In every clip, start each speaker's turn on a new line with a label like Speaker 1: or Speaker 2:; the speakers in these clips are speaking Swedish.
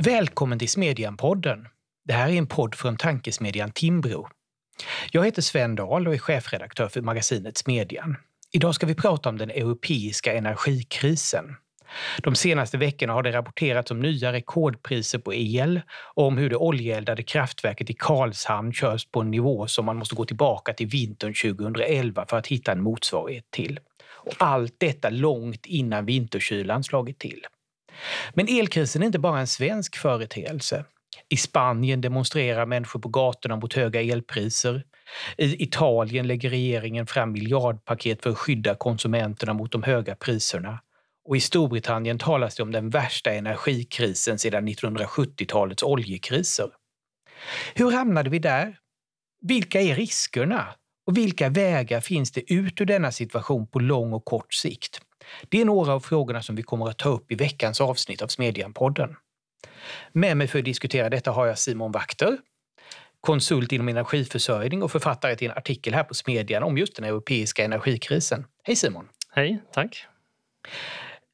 Speaker 1: Välkommen till Smedjan-podden. Det här är en podd från tankesmedjan Timbro. Jag heter Sven Dahl och är chefredaktör för magasinet Smedjan. Idag ska vi prata om den europeiska energikrisen. De senaste veckorna har det rapporterats om nya rekordpriser på el och om hur det oljeeldade kraftverket i Karlshamn körs på en nivå som man måste gå tillbaka till vintern 2011 för att hitta en motsvarighet till. Och allt detta långt innan vinterkylan slagit till. Men elkrisen är inte bara en svensk företeelse. I Spanien demonstrerar människor på gatorna mot höga elpriser. I Italien lägger regeringen fram miljardpaket för att skydda konsumenterna mot de höga priserna. Och i Storbritannien talas det om den värsta energikrisen sedan 1970-talets oljekriser. Hur hamnade vi där? Vilka är riskerna? Och vilka vägar finns det ut ur denna situation på lång och kort sikt? Det är några av frågorna som vi kommer att ta upp i veckans avsnitt av Smedjan-podden. Med mig för att diskutera detta har jag Simon Wakter, konsult inom energiförsörjning och författare till en artikel här på Smedjan om just den europeiska energikrisen. Hej Simon!
Speaker 2: Hej, tack!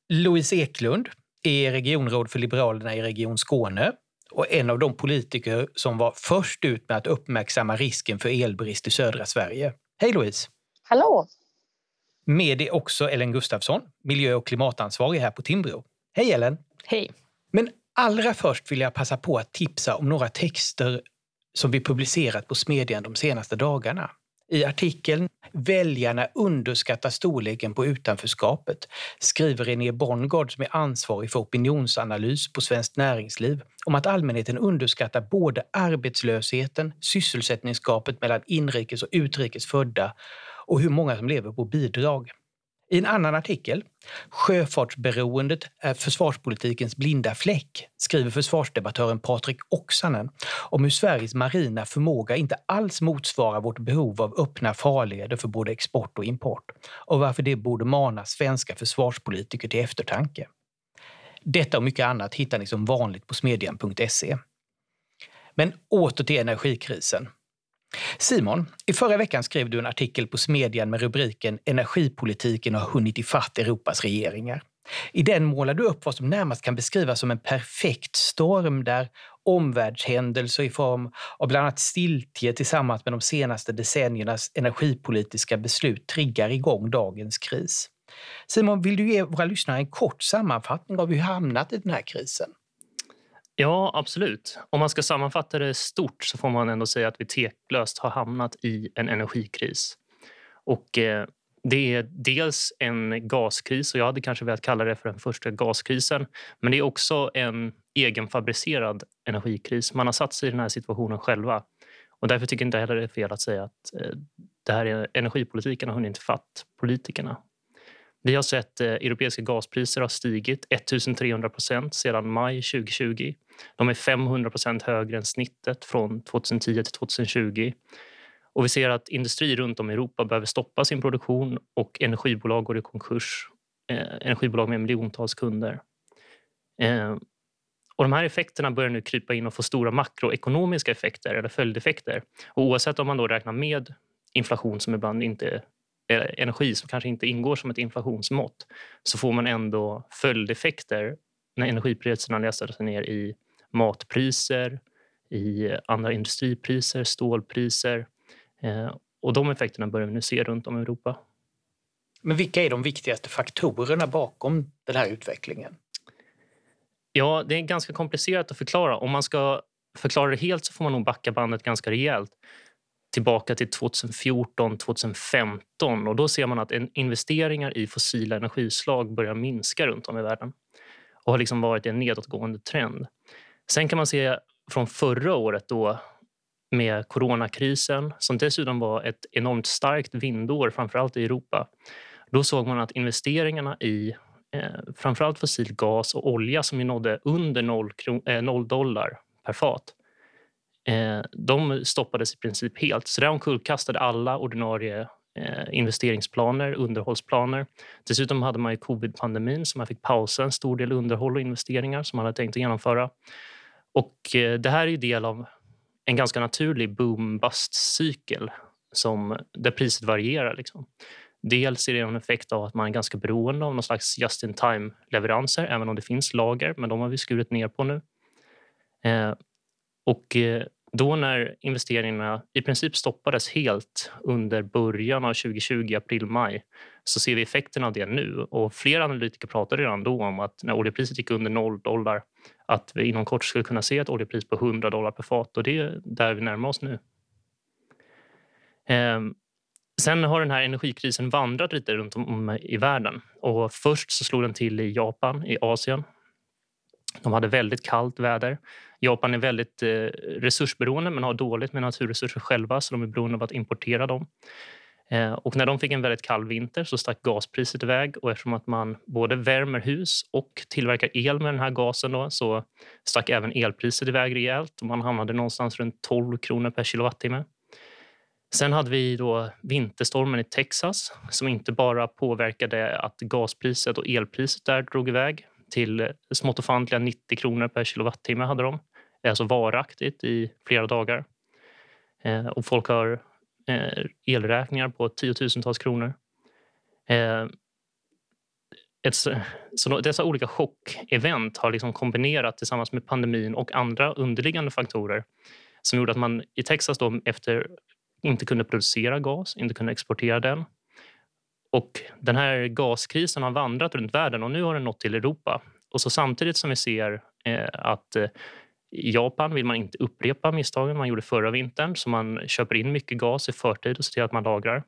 Speaker 1: Louise Eklund är regionråd för Liberalerna i Region Skåne och en av de politiker som var först ut med att uppmärksamma risken för elbrist i södra Sverige. Hej Louise!
Speaker 3: Hallå!
Speaker 1: Med är också Ellen Gustafsson, miljö och klimatansvarig här på Timbro. Hej Ellen!
Speaker 4: Hej!
Speaker 1: Men allra först vill jag passa på att tipsa om några texter som vi publicerat på Smedjan de senaste dagarna. I artikeln “Väljarna underskattar storleken på utanförskapet” skriver René Bongard som är ansvarig för opinionsanalys på Svenskt Näringsliv om att allmänheten underskattar både arbetslösheten, sysselsättningsgapet mellan inrikes och utrikes födda och hur många som lever på bidrag. I en annan artikel, Sjöfartsberoendet är försvarspolitikens blinda fläck, skriver försvarsdebattören Patrik Oksanen om hur Sveriges marina förmåga inte alls motsvarar vårt behov av öppna farleder för både export och import och varför det borde mana svenska försvarspolitiker till eftertanke. Detta och mycket annat hittar ni som vanligt på smedjan.se. Men åter till energikrisen. Simon, i förra veckan skrev du en artikel på Smedjan med rubriken “Energipolitiken har hunnit ifatt Europas regeringar”. I den målar du upp vad som närmast kan beskrivas som en perfekt storm där omvärldshändelser i form av bland annat stiltje tillsammans med de senaste decenniernas energipolitiska beslut triggar igång dagens kris. Simon, vill du ge våra lyssnare en kort sammanfattning av hur vi hamnat i den här krisen?
Speaker 2: Ja, absolut. Om man ska sammanfatta det stort så får man ändå säga att vi teklöst har hamnat i en energikris. Och eh, det är dels en gaskris och jag hade kanske velat kalla det för den första gaskrisen. Men det är också en egenfabricerad energikris. Man har satt sig i den här situationen själva. Och därför tycker jag inte heller det är fel att säga att eh, det här är energipolitiken har hunnit fatt politikerna. Vi har sett eh, europeiska gaspriser har stigit 1300 procent sedan maj 2020. De är 500 procent högre än snittet från 2010 till 2020. Och vi ser att industri runt om i Europa behöver stoppa sin produktion och energibolag går i konkurs. Eh, energibolag med miljontals kunder. Eh, och de här effekterna börjar nu krypa in och få stora makroekonomiska effekter eller följdeffekter. Och oavsett om man då räknar med inflation som ibland inte energi som kanske inte ingår som ett inflationsmått så får man ändå följdeffekter när energipriserna läser sig ner i matpriser, i andra industripriser, stålpriser. Eh, och de effekterna börjar vi nu se runt om i Europa.
Speaker 1: Men vilka är de viktigaste faktorerna bakom den här utvecklingen?
Speaker 2: Ja, det är ganska komplicerat att förklara. Om man ska förklara det helt så får man nog backa bandet ganska rejält tillbaka till 2014, 2015 och då ser man att investeringar i fossila energislag börjar minska runt om i världen och har liksom varit en nedåtgående trend. Sen kan man se från förra året då med coronakrisen som dessutom var ett enormt starkt vindår, framförallt i Europa. Då såg man att investeringarna i eh, framförallt fossil gas och olja som nådde under 0, eh, dollar per fat eh, Eh, de stoppades i princip helt. Så det omkullkastade alla ordinarie eh, investeringsplaner, underhållsplaner. Dessutom hade man ju covid-pandemin så man fick pausa en stor del underhåll och investeringar som man hade tänkt att genomföra. Och eh, det här är ju del av en ganska naturlig boom-bust-cykel som, där priset varierar. Liksom. Dels är det en effekt av att man är ganska beroende av någon slags just-in-time-leveranser även om det finns lager, men de har vi skurit ner på nu. Eh, och eh, då när investeringarna i princip stoppades helt under början av 2020, april-maj, så ser vi effekterna av det nu. Och flera analytiker pratade redan då om att när oljepriset gick under 0 dollar att vi inom kort skulle kunna se ett oljepris på 100 dollar per fat och det är där vi närmar oss nu. Ehm, sen har den här energikrisen vandrat lite runt om i världen. Och först så slog den till i Japan, i Asien. De hade väldigt kallt väder. Japan är väldigt eh, resursberoende men har dåligt med naturresurser själva så de är beroende av att importera dem. Eh, och när de fick en väldigt kall vinter så stack gaspriset iväg och eftersom att man både värmer hus och tillverkar el med den här gasen då, så stack även elpriset iväg rejält och man hamnade någonstans runt 12 kronor per kilowattimme. Sen hade vi då vinterstormen i Texas som inte bara påverkade att gaspriset och elpriset där drog iväg till smått ofantliga 90 kronor per kilowattimme hade de. Alltså varaktigt i flera dagar. Eh, och folk har eh, elräkningar på tiotusentals kronor. Eh, ett, så dessa olika chockevent har liksom kombinerat tillsammans med pandemin och andra underliggande faktorer som gjorde att man i Texas då efter inte kunde producera gas, inte kunde exportera den. Och den här gaskrisen har vandrat runt världen och nu har den nått till Europa. Och så samtidigt som vi ser eh, att eh, i Japan vill man inte upprepa misstagen man gjorde förra vintern så man köper in mycket gas i förtid och ser till att man lagrar.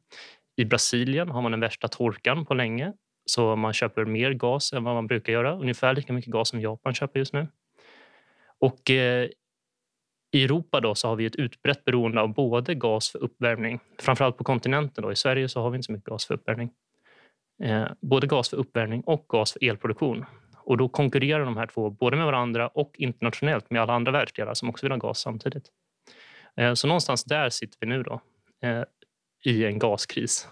Speaker 2: I Brasilien har man den värsta torkan på länge så man köper mer gas än vad man brukar göra. Ungefär lika mycket gas som Japan köper just nu. Och eh, i Europa då så har vi ett utbrett beroende av både gas för uppvärmning, framförallt på kontinenten. Då. I Sverige så har vi inte så mycket gas för uppvärmning. Eh, både gas för uppvärmning och gas för elproduktion. Och då konkurrerar de här två både med varandra och internationellt med alla andra världsdelar som också vill ha gas samtidigt. Eh, så någonstans där sitter vi nu då, eh, i en gaskris.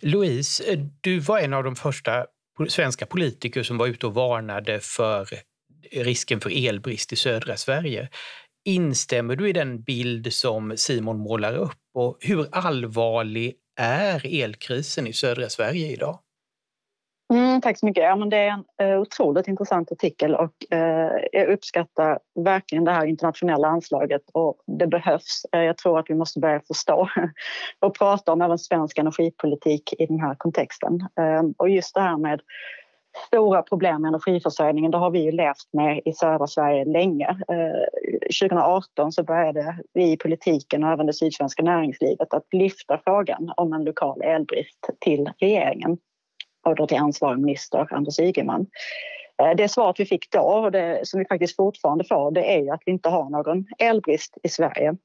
Speaker 1: Louise, du var en av de första svenska politiker som var ute och varnade för risken för elbrist i södra Sverige. Instämmer du i den bild som Simon målar upp och hur allvarlig är elkrisen i södra Sverige idag?
Speaker 3: Mm, tack så mycket. Ja, men det är en eh, otroligt intressant artikel och eh, jag uppskattar verkligen det här internationella anslaget och det behövs. Eh, jag tror att vi måste börja förstå och prata om även svensk energipolitik i den här kontexten. Eh, och just det här med stora problem med energiförsörjningen, det har vi ju levt med i södra Sverige länge. Eh, 2018 så började vi i politiken och även det sydsvenska näringslivet att lyfta frågan om en lokal elbrist till regeringen och då till ansvarig minister Anders Ygeman. Eh, det svaret vi fick då och det som vi faktiskt fortfarande får det är ju att vi inte har någon elbrist i Sverige.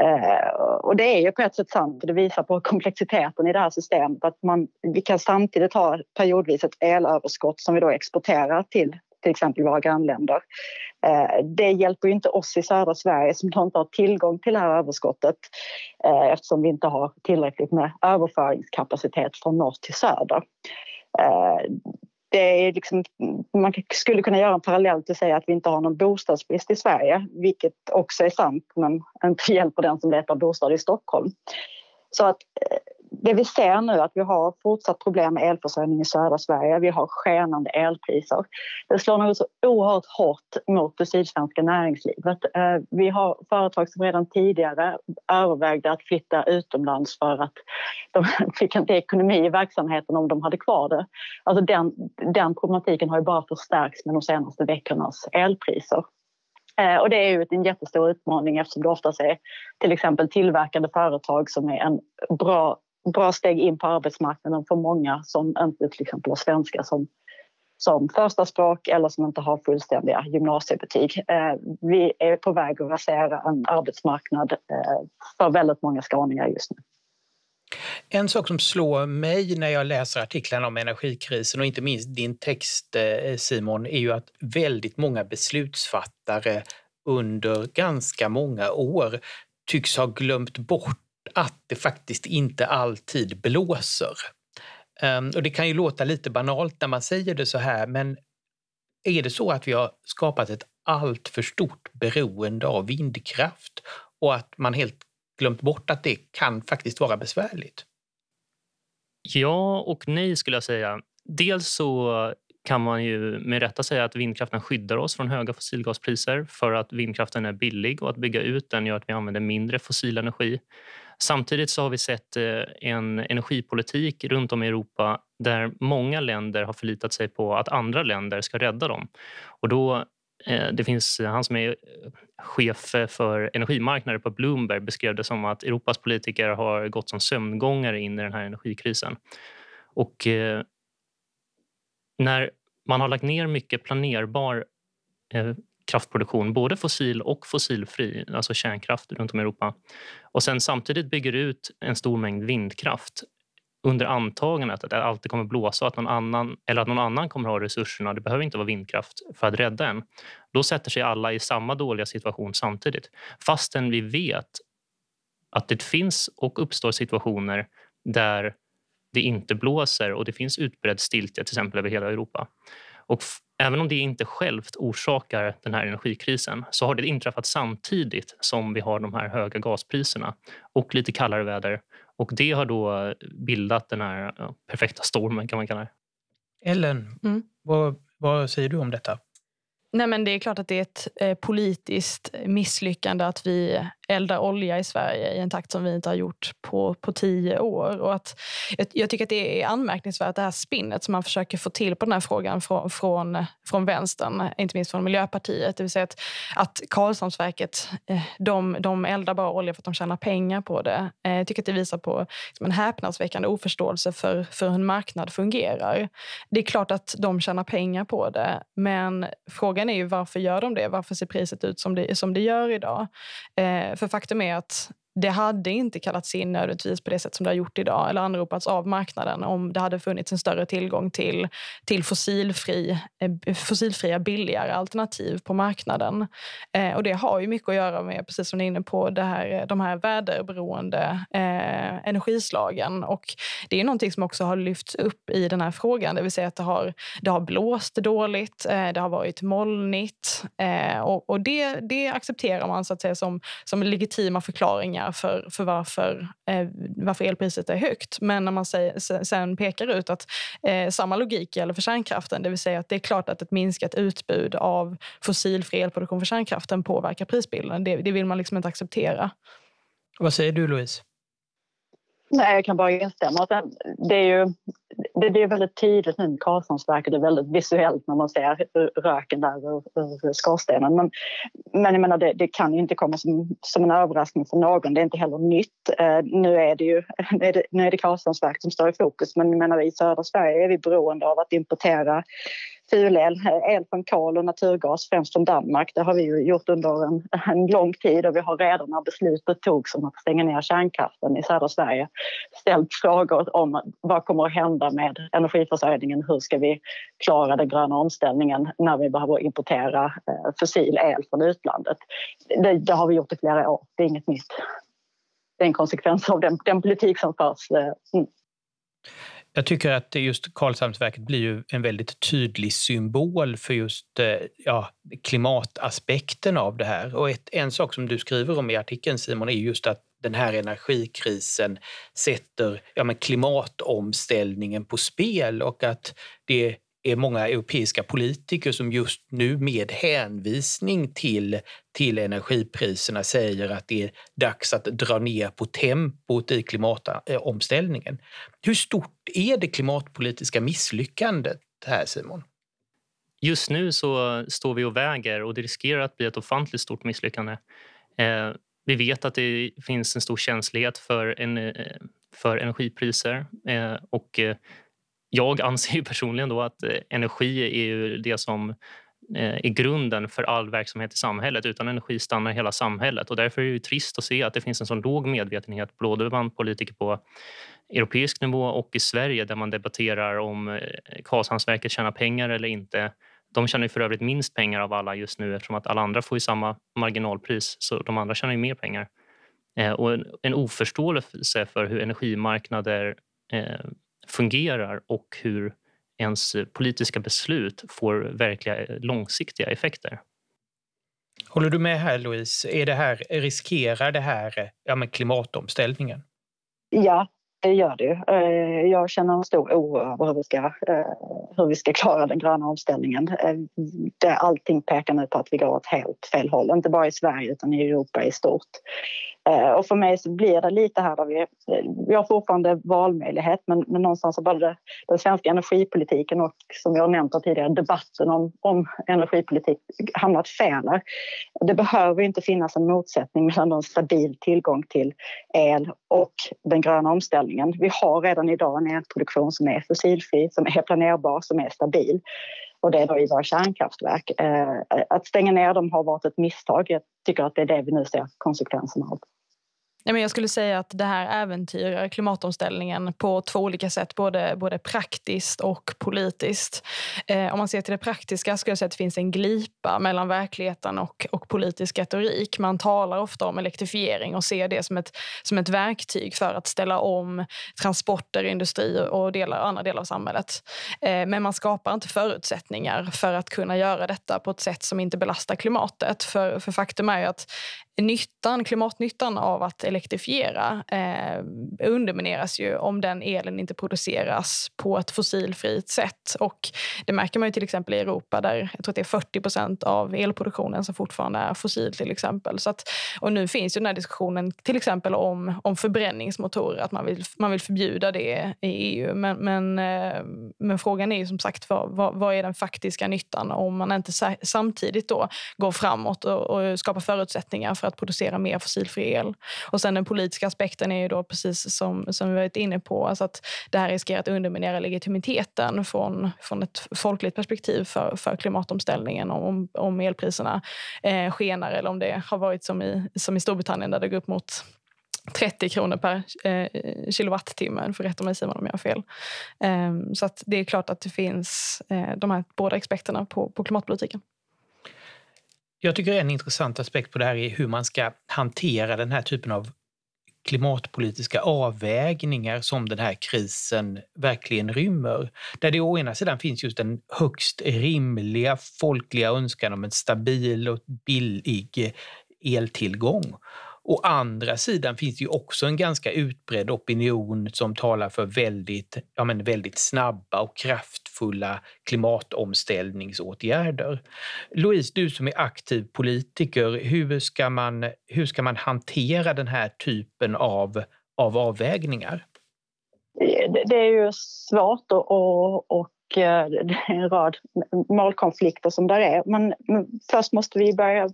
Speaker 3: Eh, och det är ju på ett sätt sant och det visar på komplexiteten i det här systemet att man, vi kan samtidigt ha periodvis ett elöverskott som vi då exporterar till till exempel våra grannländer. Eh, det hjälper ju inte oss i södra Sverige som inte har tillgång till det här överskottet eh, eftersom vi inte har tillräckligt med överföringskapacitet från norr till söder. Det är liksom, man skulle kunna göra en parallell till att säga att vi inte har någon bostadsbrist i Sverige, vilket också är sant men inte hjälper den som letar bostad i Stockholm. Så att eh, det vi ser nu är att vi har fortsatt problem med elförsörjning i södra Sverige. Vi har skenande elpriser. Det slår nog så oerhört hårt mot det sydsvenska näringslivet. Eh, vi har företag som redan tidigare övervägde att flytta utomlands för att de fick inte ekonomi i verksamheten om de hade kvar det. Alltså den, den problematiken har ju bara förstärkts med de senaste veckornas elpriser. Eh, och det är ju en jättestor utmaning eftersom det oftast är till exempel tillverkande företag som är en bra bra steg in på arbetsmarknaden för många som inte till exempel har svenska som, som första språk eller som inte har fullständiga gymnasiebetyg. Eh, vi är på väg att rasera en arbetsmarknad eh, för väldigt många skåningar just nu.
Speaker 1: En sak som slår mig när jag läser artiklarna om energikrisen och inte minst din text eh, Simon är ju att väldigt många beslutsfattare under ganska många år tycks ha glömt bort att det faktiskt inte alltid blåser. Ehm, och det kan ju låta lite banalt när man säger det så här, men är det så att vi har skapat ett allt för stort beroende av vindkraft och att man helt glömt bort att det kan faktiskt vara besvärligt?
Speaker 2: Ja och nej skulle jag säga. Dels så kan man ju med rätta säga att vindkraften skyddar oss från höga fossilgaspriser för att vindkraften är billig och att bygga ut den gör att vi använder mindre fossil energi. Samtidigt så har vi sett eh, en energipolitik runt om i Europa där många länder har förlitat sig på att andra länder ska rädda dem. Och då, eh, det finns eh, han som är chef för energimarknader på Bloomberg beskrev det som att Europas politiker har gått som sömngångare in i den här energikrisen. Och när man har lagt ner mycket planerbar kraftproduktion, både fossil och fossilfri, alltså kärnkraft runt om i Europa. Och sen samtidigt bygger ut en stor mängd vindkraft under antagandet att det alltid kommer blåsa att någon annan, eller att någon annan kommer ha resurserna. Det behöver inte vara vindkraft för att rädda en. Då sätter sig alla i samma dåliga situation samtidigt. Fastän vi vet att det finns och uppstår situationer där det inte blåser och det finns utbredd stiltje till exempel över hela Europa. Och även om det inte självt orsakar den här energikrisen så har det inträffat samtidigt som vi har de här höga gaspriserna och lite kallare väder. Och det har då bildat den här perfekta stormen kan man kalla det.
Speaker 1: Ellen, mm. vad, vad säger du om detta?
Speaker 4: Nej, men det är klart att det är ett eh, politiskt misslyckande att vi eldar olja i Sverige i en takt som vi inte har gjort på, på tio år. Och att, jag, jag tycker att det är anmärkningsvärt det här spinnet som man försöker få till på den här frågan från, från, från vänstern, inte minst från Miljöpartiet. Det vill säga att, att Karlshamnsverket eh, de, de eldar bara olja för att de tjänar pengar på det. Eh, jag tycker att det visar på en häpnadsväckande oförståelse för, för hur en marknad fungerar. Det är klart att de tjänar pengar på det, men frågan är ju varför gör de det? Varför ser priset ut som det, som det gör idag? Eh, för faktum är att det hade inte kallats in nödvändigtvis på det sätt som det har gjort idag eller anropats av marknaden om det hade funnits en större tillgång till, till fossilfri, eh, fossilfria billigare alternativ på marknaden. Eh, och det har ju mycket att göra med, precis som ni är inne på, det här, de här väderberoende eh, energislagen. Och det är någonting som också har lyfts upp i den här frågan, det vill säga att det har, det har blåst dåligt, eh, det har varit molnigt eh, och, och det, det accepterar man så att säga som, som legitima förklaringar förklaringar för, för varför, eh, varför elpriset är högt. Men när man säger, sen pekar ut att eh, samma logik gäller för kärnkraften, det vill säga att det är klart att ett minskat utbud av fossilfri elproduktion för kärnkraften påverkar prisbilden. Det, det vill man liksom inte acceptera.
Speaker 1: Vad säger du, Louise?
Speaker 3: Nej, jag kan bara instämma. Det är ju det, det är väldigt tydligt nu med Karlshamnsverket, det är väldigt visuellt när man ser röken där ur, ur skorstenen. Men, men jag menar, det, det, kan ju inte komma som, som en överraskning för någon. Det är inte heller nytt. Eh, nu är det ju nu är det, nu är det Karlshamnsverket som står i fokus men jag menar, i södra Sverige är vi beroende av att importera fulel, el från kol och naturgas, främst från Danmark. Det har vi ju gjort under en, en lång tid och vi har redan när beslutet togs om att stänga ner kärnkraften i södra Sverige ställt frågor om vad kommer att hända med energiförsörjningen? Hur ska vi klara den gröna omställningen när vi behöver importera eh, fossil el från utlandet? Det, det har vi gjort i flera år, det är inget nytt. Det är en konsekvens av den, den politik som förs. Eh, mm.
Speaker 1: Jag tycker att just Karlshamnsverket blir ju en väldigt tydlig symbol för just eh, ja, klimataspekten av det här. Och ett, en sak som du skriver om i artikeln Simon är just att den här energikrisen sätter ja, men klimatomställningen på spel och att det är många europeiska politiker som just nu med hänvisning till, till energipriserna säger att det är dags att dra ner på tempot i klimatomställningen. Hur stort är det klimatpolitiska misslyckandet här, Simon?
Speaker 2: Just nu så står vi och väger och det riskerar att bli ett ofantligt stort misslyckande. Eh, vi vet att det finns en stor känslighet för, en, eh, för energipriser eh, och eh, jag anser personligen då att eh, energi är ju det som eh, är grunden för all verksamhet i samhället. Utan energi stannar hela samhället. Och därför är det trist att se att det finns en så låg medvetenhet både bland politiker på europeisk nivå och i Sverige där man debatterar om eh, Karlshamnsverket tjänar pengar eller inte. De tjänar för övrigt minst pengar av alla just nu eftersom att alla andra får samma marginalpris. Så de andra tjänar mer pengar. Och en oförståelse för hur energimarknader fungerar och hur ens politiska beslut får verkliga långsiktiga effekter.
Speaker 1: Håller du med här, Louise? Är det här, riskerar det här ja, men klimatomställningen?
Speaker 3: Ja, det gör det. Eh, jag känner en stor oro över hur vi ska, eh, hur vi ska klara den gröna omställningen. Det, allting pekar nu på att vi går åt helt fel håll, inte bara i Sverige utan i Europa i stort. Eh, och för mig så blir det lite här där vi, vi har fortfarande valmöjlighet men, men någonstans har både den svenska energipolitiken och som jag nämnt tidigare debatten om, om energipolitik hamnat fel. Det behöver inte finnas en motsättning mellan en stabil tillgång till el och den gröna omställningen. Vi har redan idag en elproduktion som är fossilfri, som är planerbar, som är stabil och det är då i våra kärnkraftverk. Eh, att stänga ner dem har varit ett misstag. Jag tycker att det är det vi nu ser konsekvenserna av.
Speaker 4: Nej, men jag skulle säga att det här äventyrar klimatomställningen på två olika sätt, både, både praktiskt och politiskt. Eh, om man ser till det praktiska skulle jag säga att det finns en glipa mellan verkligheten och, och politisk retorik. Man talar ofta om elektrifiering och ser det som ett, som ett verktyg för att ställa om transporter, industri och delar, andra delar av samhället. Eh, men man skapar inte förutsättningar för att kunna göra detta på ett sätt som inte belastar klimatet. För, för faktum är ju att nyttan, klimatnyttan av att elektrifiera eh, undermineras ju om den elen inte produceras på ett fossilfritt sätt. Och det märker man ju till exempel i Europa där jag tror att det är 40 av elproduktionen som fortfarande är fossil till exempel. Så att, och nu finns ju den här diskussionen till exempel om, om förbränningsmotorer, att man vill, man vill förbjuda det i EU. Men, men, eh, men frågan är ju som sagt vad, vad, vad, är den faktiska nyttan om man inte samtidigt då går framåt och, och skapar förutsättningar för för att producera mer fossilfri el. Och sen den politiska aspekten är ju då precis som, som vi varit inne på, alltså att det här riskerar att underminera legitimiteten från, från ett folkligt perspektiv för, för klimatomställningen om, om elpriserna eh, skenar eller om det har varit som i, som i Storbritannien där det går upp mot 30 kronor per eh, kilowattimme. För rätta mig Simon om jag har fel. Eh, så att det är klart att det finns eh, de här båda aspekterna på, på klimatpolitiken.
Speaker 1: Jag tycker en intressant aspekt på det här är hur man ska hantera den här typen av klimatpolitiska avvägningar som den här krisen verkligen rymmer. Där det å ena sidan finns just den högst rimliga folkliga önskan om en stabil och billig eltillgång Å andra sidan finns det ju också en ganska utbredd opinion som talar för väldigt, ja men väldigt snabba och kraftfulla klimatomställningsåtgärder. Louise, du som är aktiv politiker, hur ska man, hur ska man hantera den här typen av, av avvägningar?
Speaker 3: Det är ju svårt och, och, och det är en rad målkonflikter som där är. Men först måste vi börja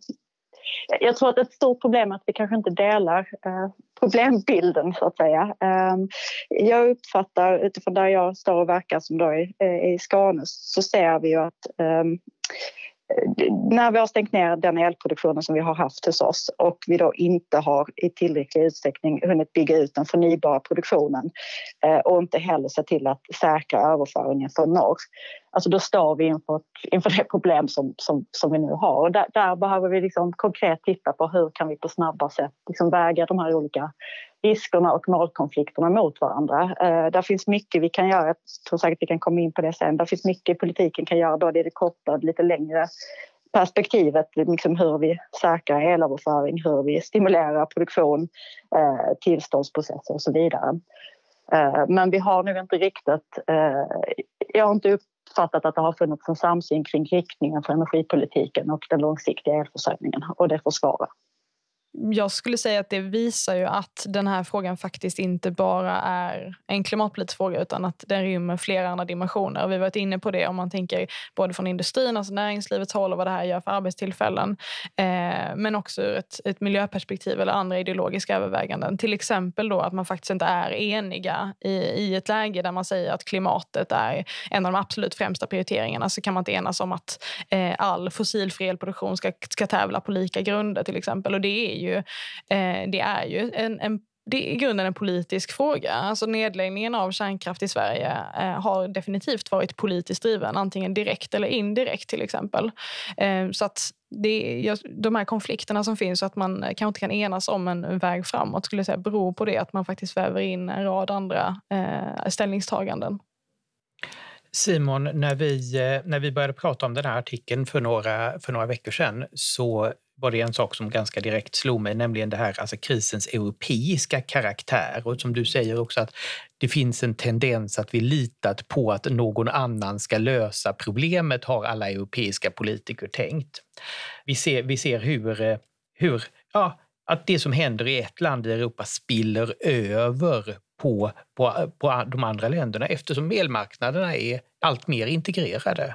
Speaker 3: jag tror att ett stort problem är att vi kanske inte delar eh, problembilden så att säga. Ehm, jag uppfattar utifrån där jag står och verkar som då i, eh, i Skåne så ser vi ju att ehm, när vi har stängt ner den elproduktionen som vi har haft hos oss och vi då inte har i tillräcklig utsträckning hunnit bygga ut den förnybara produktionen eh, och inte heller sett till att säkra överföringen från norr. Alltså då står vi inför, inför det problem som, som, som vi nu har. Och där, där behöver vi liksom konkret titta på hur kan vi på snabba sätt liksom väga de här olika riskerna och målkonflikterna mot varandra. Eh, där finns mycket vi kan göra, jag tror säkert vi kan komma in på det sen. Där finns mycket politiken kan göra både i det korta och lite längre perspektivet, liksom hur vi säkrar elöverföring, hur vi stimulerar produktion, eh, tillståndsprocesser och så vidare. Eh, men vi har nog inte riktigt, eh, jag har inte uppfattat att det har funnits en samsyn kring riktningen för energipolitiken och den långsiktiga elförsörjningen och det försvarar
Speaker 4: jag skulle säga att det visar ju att den här frågan faktiskt inte bara är en klimatpolitisk fråga utan att den rymmer flera andra dimensioner. Vi har varit inne på det om man tänker både från industrin, alltså näringslivets håll och vad det här gör för arbetstillfällen. Eh, men också ur ett, ett miljöperspektiv eller andra ideologiska överväganden. Till exempel då att man faktiskt inte är eniga i, i ett läge där man säger att klimatet är en av de absolut främsta prioriteringarna så kan man inte enas om att eh, all fossilfri elproduktion ska, ska tävla på lika grunder till exempel. Och det är ju, eh, det är ju en, en det är i grunden en politisk fråga. Alltså nedläggningen av kärnkraft i Sverige eh, har definitivt varit politiskt driven, antingen direkt eller indirekt till exempel. Eh, så att det, de här konflikterna som finns och att man kanske inte kan enas om en väg framåt skulle jag säga beror på det att man faktiskt väver in en rad andra eh, ställningstaganden.
Speaker 1: Simon, när vi, eh, när vi började prata om den här artikeln för några, för några veckor sedan så var det en sak som ganska direkt slog mig, nämligen det här alltså krisens europeiska karaktär. Och som du säger också att det finns en tendens att vi litat på att någon annan ska lösa problemet, har alla europeiska politiker tänkt. Vi ser, vi ser hur, hur ja, att det som händer i ett land i Europa spiller över på, på, på de andra länderna eftersom elmarknaderna är allt mer integrerade.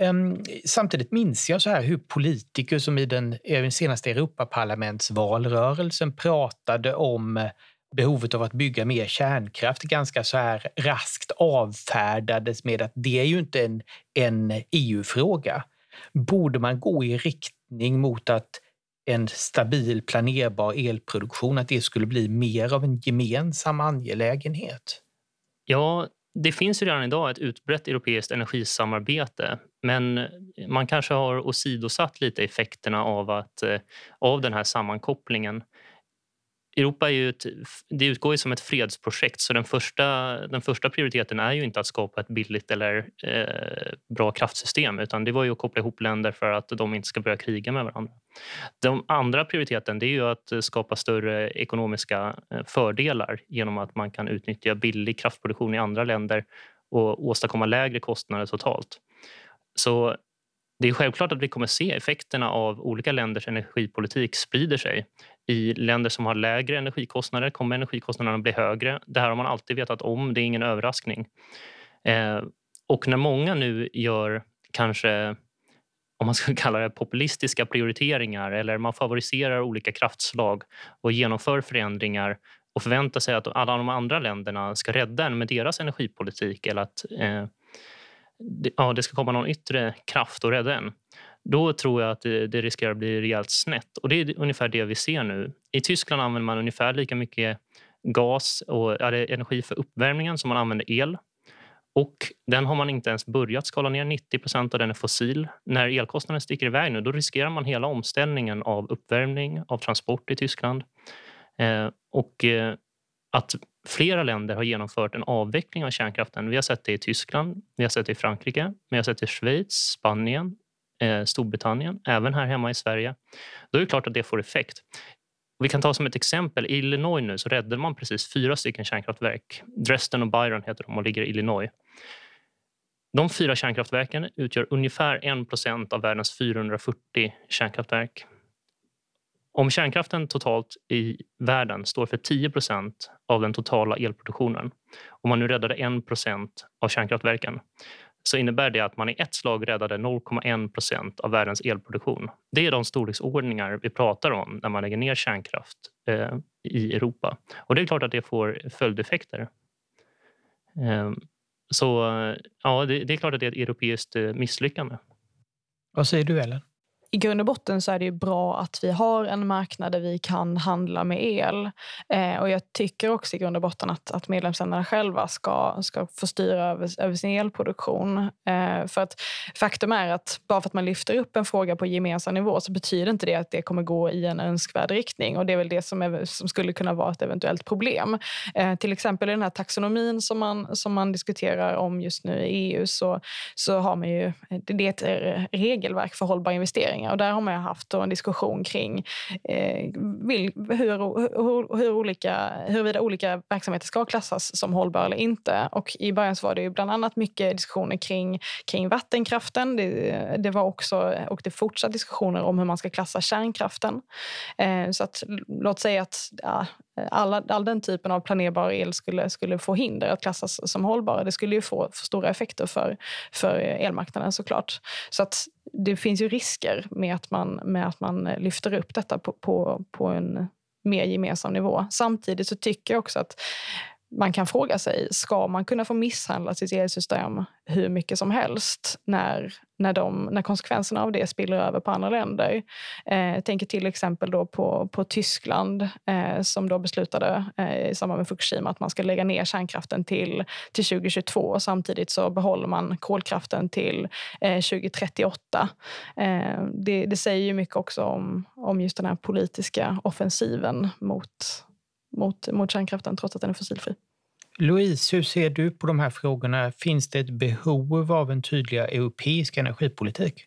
Speaker 1: Ehm, samtidigt minns jag så här hur politiker som i den, eh, den senaste Europaparlamentsvalrörelsen pratade om eh, behovet av att bygga mer kärnkraft ganska så här raskt avfärdades med att det är ju inte en, en EU-fråga. Borde man gå i riktning mot att en stabil planerbar elproduktion, att det skulle bli mer av en gemensam angelägenhet?
Speaker 2: Ja, det finns ju redan idag ett utbrett europeiskt energisamarbete men eh, man kanske har åsidosatt lite effekterna av, att, eh, av den här sammankopplingen. Europa är ju ett, det utgår ju som ett fredsprojekt så den första, den första prioriteten är ju inte att skapa ett billigt eller eh, bra kraftsystem utan det var ju att koppla ihop länder för att de inte ska börja kriga med varandra. Den andra prioriteten det är ju att skapa större ekonomiska eh, fördelar genom att man kan utnyttja billig kraftproduktion i andra länder och åstadkomma lägre kostnader totalt. Så det är självklart att vi kommer se effekterna av olika länders energipolitik sprider sig. I länder som har lägre energikostnader kommer energikostnaderna bli högre. Det här har man alltid vetat om, det är ingen överraskning. Eh, och när många nu gör kanske om man ska kalla det populistiska prioriteringar eller man favoriserar olika kraftslag och genomför förändringar och förväntar sig att alla de andra länderna ska rädda en med deras energipolitik eller att eh, ja, det ska komma någon yttre kraft och rädda en då tror jag att det, det riskerar att bli rejält snett. Och Det är ungefär det vi ser nu. I Tyskland använder man ungefär lika mycket gas och energi för uppvärmningen som man använder el. Och Den har man inte ens börjat skala ner. 90% av den är fossil. När elkostnaden sticker iväg nu då riskerar man hela omställningen av uppvärmning, av transport i Tyskland. Eh, och eh, att flera länder har genomfört en avveckling av kärnkraften. Vi har sett det i Tyskland, vi har sett det i Frankrike, vi har sett det i Schweiz, Spanien, eh, Storbritannien, även här hemma i Sverige. Då är det klart att det får effekt. Vi kan ta som ett exempel, i Illinois nu så räddade man precis fyra stycken kärnkraftverk. Dresden och Byron heter de och ligger i Illinois. De fyra kärnkraftverken utgör ungefär 1 av världens 440 kärnkraftverk. Om kärnkraften totalt i världen står för 10 procent av den totala elproduktionen och man nu räddade 1 procent av kärnkraftverken så innebär det att man i ett slag räddade 0,1 procent av världens elproduktion. Det är de storleksordningar vi pratar om när man lägger ner kärnkraft eh, i Europa. Och det är klart att det får följdeffekter. Eh, så ja, det, det, är klart att det är ett europeiskt eh, misslyckande.
Speaker 1: Vad säger du, Ellen?
Speaker 4: I grund och botten så är det bra att vi har en marknad där vi kan handla med el. Eh, och jag tycker också i grund och botten att, att medlemsländerna själva ska, ska få styra över, över sin elproduktion. Eh, för att faktum är att bara för att man lyfter upp en fråga på gemensam nivå så betyder inte det att det kommer gå i en önskvärd riktning. Och det är väl det som, är, som skulle kunna vara ett eventuellt problem. Eh, till exempel i den här taxonomin som man, som man diskuterar om just nu i EU så, så har man ju, det är ett regelverk för hållbar investering förändringar. Och där har man haft en diskussion kring eh, hur, hur, hur olika, huruvida olika verksamheter ska klassas som hållbara eller inte. Och I början så var det ju bland annat mycket diskussioner kring, kring vattenkraften. Det, det var också, och det fortsatt diskussioner om hur man ska klassa kärnkraften. Eh, så att, låt säga att ja, alla, all den typen av planerbar el skulle, skulle få hinder att klassas som hållbara. Det skulle ju få, få stora effekter för, för elmarknaden såklart. Så att det finns ju risker med att man, med att man lyfter upp detta på, på, på en mer gemensam nivå. Samtidigt så tycker jag också att man kan fråga sig, ska man kunna få misshandla sitt elsystem hur mycket som helst när, när, de, när konsekvenserna av det spiller över på andra länder? Eh, jag tänker till exempel då på, på Tyskland eh, som då beslutade eh, i samband med Fukushima att man ska lägga ner kärnkraften till, till 2022 samtidigt så behåller man kolkraften till 2038. Eh, eh, det, det säger ju mycket också om, om just den här politiska offensiven mot mot, mot kärnkraften trots att den är fossilfri.
Speaker 1: Louise, hur ser du på de här frågorna? Finns det ett behov av en tydligare europeisk energipolitik?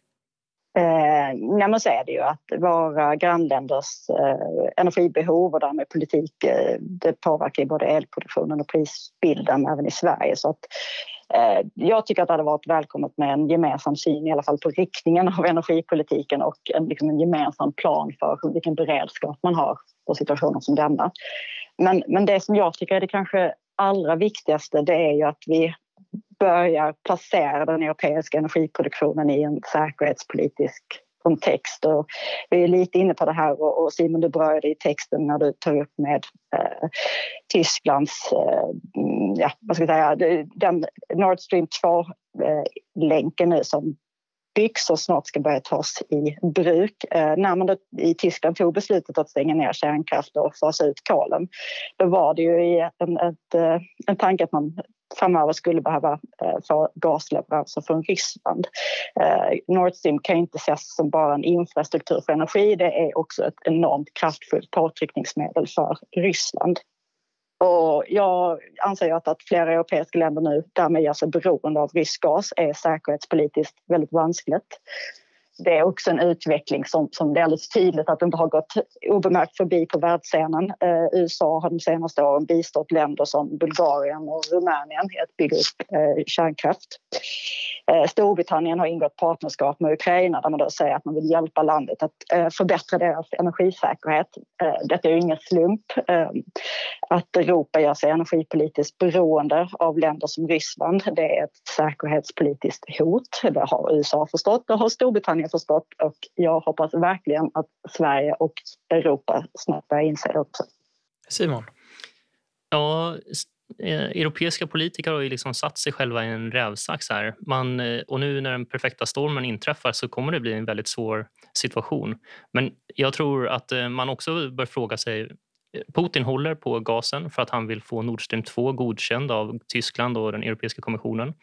Speaker 3: Eh, nej, men så är det ju att våra grannländers eh, energibehov och därmed politik eh, det påverkar både elproduktionen och prisbilden även i Sverige. Så att, eh, jag tycker att det hade varit välkommet med en gemensam syn i alla fall på riktningen av energipolitiken och en, liksom en gemensam plan för vilken beredskap man har på situationer som denna. Men, men det som jag tycker är det kanske allra viktigaste det är ju att vi börjar placera den europeiska energiproduktionen i en säkerhetspolitisk kontext. Och vi är lite inne på det här och Simon du berörde i texten när du tar upp med eh, Tysklands, eh, mm, ja vad ska jag säga, den Nord Stream 2-länken eh, nu som byggs och snart ska börja tas i bruk. Eh, när man då, i Tyskland tog beslutet att stänga ner kärnkraft och fasa ut kolen då var det ju en, ett, eh, en tanke att man framöver skulle behöva eh, få gasleveranser från Ryssland. Eh, Nord Stream kan inte ses som bara en infrastruktur för energi. Det är också ett enormt kraftfullt påtryckningsmedel för Ryssland. Och jag anser att, att flera europeiska länder nu därmed gör sig beroende av rysk gas är säkerhetspolitiskt väldigt vanskligt det är också en utveckling som, som det är alldeles tydligt att det inte har gått obemärkt förbi på världsscenen. Eh, USA har de senaste åren bistått länder som Bulgarien och Rumänien i att bygga upp eh, kärnkraft. Eh, Storbritannien har ingått partnerskap med Ukraina där man då säger att man vill hjälpa landet att eh, förbättra deras energisäkerhet. Eh, detta är ju ingen slump. Eh, att Europa gör sig energipolitiskt beroende av länder som Ryssland det är ett säkerhetspolitiskt hot. Det har USA förstått, det har Storbritannien förstått och jag hoppas verkligen att Sverige och Europa snart börjar inse det också.
Speaker 1: Simon?
Speaker 2: Ja, eh, europeiska politiker har ju liksom satt sig själva i en rävsax här. Man, eh, och nu när den perfekta stormen inträffar så kommer det bli en väldigt svår situation. Men jag tror att eh, man också bör fråga sig Putin håller på gasen för att han vill få Nord Stream 2 godkänd av Tyskland och den europeiska kommissionen.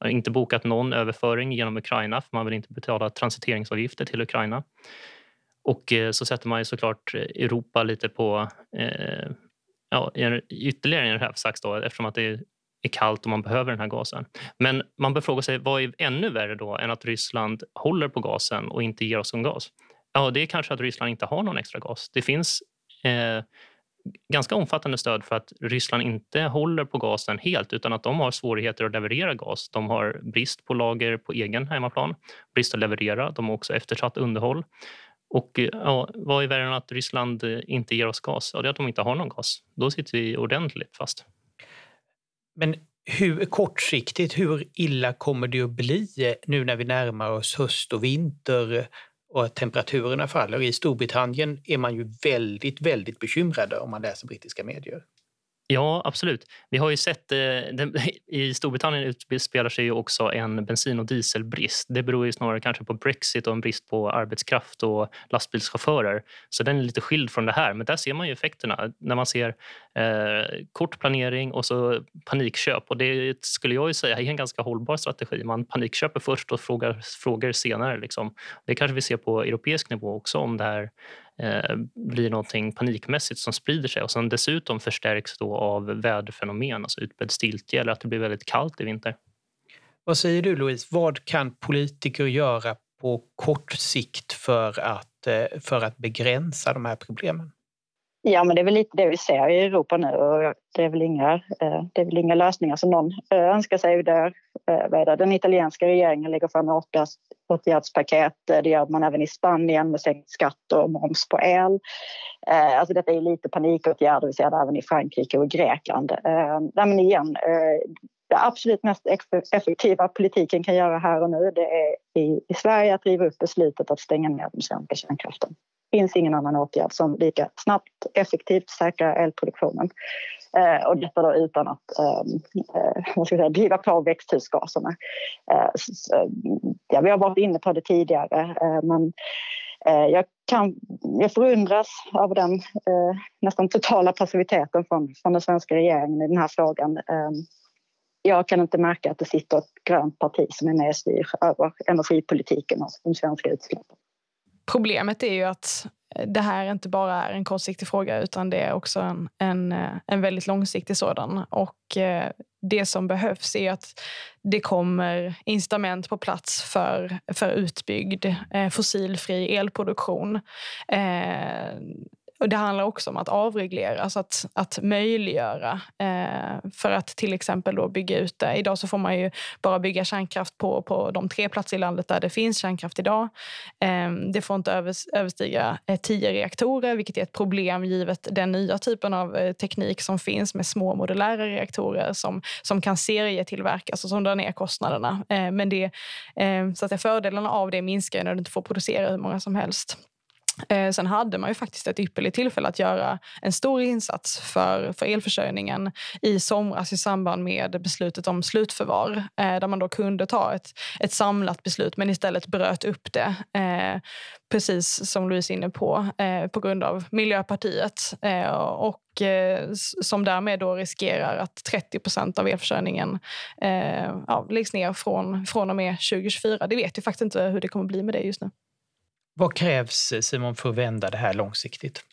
Speaker 2: Har inte bokat någon överföring genom Ukraina för man vill inte betala transiteringsavgifter till Ukraina. Och eh, så sätter man ju såklart eh, Europa lite på eh, ja, ytterligare en rävsax då, eftersom att det är kallt och man behöver den här gasen. Men man bör fråga sig vad är ännu värre då än att Ryssland håller på gasen och inte ger oss en gas? Ja, det är kanske att Ryssland inte har någon extra gas. Det finns eh, ganska omfattande stöd för att Ryssland inte håller på gasen helt utan att de har svårigheter att leverera gas. De har brist på lager på egen hemmaplan, brist att leverera. De har också eftersatt underhåll. Och ja, vad är värre än att Ryssland inte ger oss gas? Ja, det är att de inte har någon gas. Då sitter vi ordentligt fast.
Speaker 1: Men hur kortsiktigt, hur illa kommer det att bli nu när vi närmar oss höst och vinter och att temperaturerna faller? I Storbritannien är man ju väldigt, väldigt bekymrade om man läser brittiska medier.
Speaker 2: Ja, absolut. Vi har ju sett... Eh, I Storbritannien utspelar sig ju också en bensin och dieselbrist. Det beror ju snarare kanske på Brexit och en brist på arbetskraft och lastbilschaufförer. Så den är lite skild från det här. Men där ser man ju effekterna när man ser eh, kort planering och så panikköp. Och det skulle jag ju säga är en ganska hållbar strategi. Man panikköper först och frågar frågar senare. Liksom. Det kanske vi ser på europeisk nivå också om det här eh, blir någonting panikmässigt som sprider sig och som dessutom förstärks då av väderfenomen, alltså utbredd stiltje eller att det blir väldigt kallt i vinter.
Speaker 1: Vad säger du Louise, vad kan politiker göra på kort sikt för att, eh, för att begränsa de här problemen?
Speaker 3: Ja, men det är väl lite det vi ser i Europa nu och det är väl inga, eh, det är väl inga lösningar som någon eh, önskar sig. Där, eh, den italienska regeringen lägger fram åtgärdspaket. Det gör man även i Spanien med sänkt skatt och moms på el. Alltså detta är lite panikåtgärder. Vi ser det även i Frankrike och Grekland. Men igen, det absolut mest effektiva politiken kan göra här och nu det är i Sverige att riva upp beslutet att stänga ner den svenska kärnkraften finns ingen annan åtgärd som lika snabbt effektivt säkrar elproduktionen. Eh, och detta då utan att ehm, eh, vad ska jag säga, driva på växthusgaserna. Eh, så, eh, ja, vi har varit inne på det tidigare eh, men eh, jag, kan, jag förundras av den eh, nästan totala passiviteten från, från den svenska regeringen i den här frågan. Eh, jag kan inte märka att det sitter ett grönt parti som är med och styr över energipolitiken och de svenska utsläppen.
Speaker 4: Problemet är ju att eh, det här inte bara är en kortsiktig fråga utan det är också en, en, eh, en väldigt långsiktig sådan. Och eh, det som behövs är att det kommer incitament på plats för, för utbyggd eh, fossilfri elproduktion. Eh, och det handlar också om att avreglera, alltså att, att möjliggöra eh, för att till exempel då bygga ut det. Idag så får man ju bara bygga kärnkraft på, på de tre platser i landet där det finns kärnkraft idag. Eh, det får inte övers, överstiga eh, tio reaktorer, vilket är ett problem givet den nya typen av eh, teknik som finns med små modulära reaktorer som, som kan serietillverkas och som drar ner kostnaderna. Eh, men det, eh, så att fördelarna av det minskar när du inte får producera hur många som helst. Eh, sen hade man ju faktiskt ett ypperligt tillfälle att göra en stor insats för, för elförsörjningen i somras i samband med beslutet om slutförvar eh, där man då kunde ta ett, ett samlat beslut men istället bröt upp det. Eh, precis som Louise är inne på, eh, på grund av Miljöpartiet eh, och eh, som därmed då riskerar att 30 av elförsörjningen eh, ja, läggs ner från, från och med 2024. Det vet vi faktiskt inte hur det kommer bli med det just nu.
Speaker 1: Vad krävs, eh, Simon, för att vända det här långsiktigt?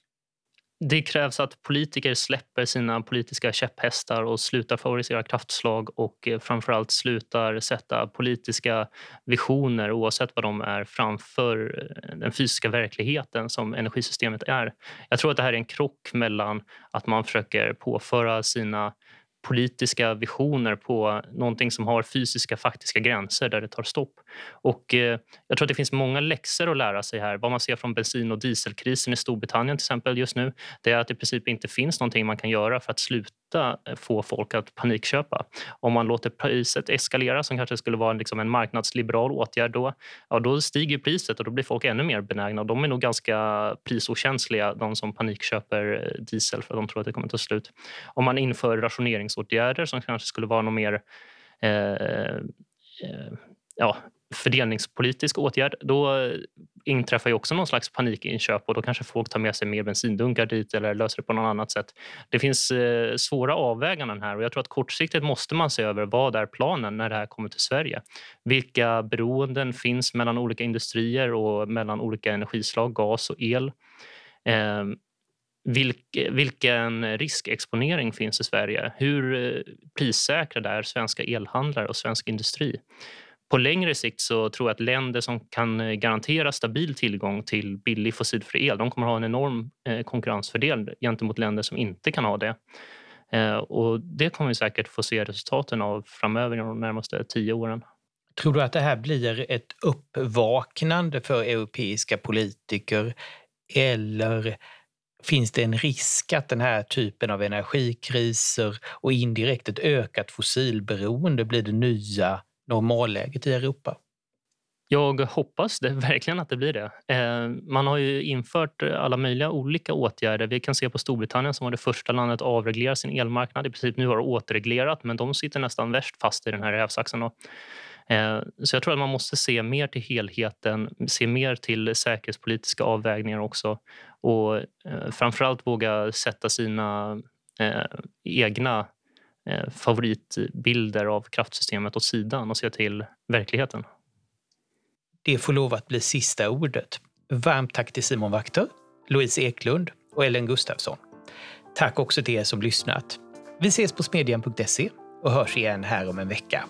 Speaker 2: Det krävs att politiker släpper sina politiska käpphästar och slutar favorisera kraftslag och eh, framförallt slutar sätta politiska visioner oavsett vad de är framför eh, den fysiska verkligheten som energisystemet är. Jag tror att det här är en krock mellan att man försöker påföra sina politiska visioner på någonting som har fysiska faktiska gränser där det tar stopp. Och eh, jag tror att det finns många läxor att lära sig här. Vad man ser från bensin och dieselkrisen i Storbritannien till exempel just nu, det är att det i princip inte finns någonting man kan göra för att sluta inte få folk att panikköpa. Om man låter priset eskalera, som kanske skulle vara liksom en marknadsliberal åtgärd då, ja, då stiger priset och då blir folk ännu mer benägna. De är nog ganska prisokänsliga, de som panikköper eh, diesel för de tror att det kommer ta slut. Om man inför rationeringsåtgärder som kanske skulle vara något mer eh, eh, ja, fördelningspolitisk åtgärd, då inträffar ju också någon slags panikinköp och då kanske folk tar med sig mer bensindunkar dit eller löser det på något annat sätt. Det finns eh, svåra avväganden här och jag tror att kortsiktigt måste man se över vad är planen när det här kommer till Sverige. Vilka beroenden finns mellan olika industrier och mellan olika energislag, gas och el? Eh, vilk, vilken riskexponering finns i Sverige? Hur eh, prissäkrade är svenska elhandlare och svensk industri? På längre sikt så tror jag att länder som kan eh, garantera stabil tillgång till billig fossilfri el de kommer ha en enorm eh, konkurrensfördel gentemot länder som inte kan ha det. Eh, och det kommer vi säkert få se resultaten av framöver de närmaste tio åren.
Speaker 1: Tror du att det här blir ett uppvaknande för europeiska politiker eller finns det en risk att den här typen av energikriser och indirekt ett ökat fossilberoende blir det nya normalläget i Europa?
Speaker 2: Jag hoppas det, verkligen att det blir det. Eh, man har ju infört alla möjliga olika åtgärder. Vi kan se på Storbritannien som var det första landet att avreglera sin elmarknad. I princip nu har det återreglerat, men de sitter nästan värst fast i den här rävsaxen. Eh, så jag tror att man måste se mer till helheten, se mer till säkerhetspolitiska avvägningar också och eh, framförallt våga sätta sina eh, egna Eh, favoritbilder av kraftsystemet åt sidan och se till verkligheten.
Speaker 1: Det får lov att bli sista ordet. Varmt tack till Simon Wachter, Louise Eklund och Ellen Gustafsson. Tack också till er som lyssnat. Vi ses på smedjan.se och hörs igen här om en vecka.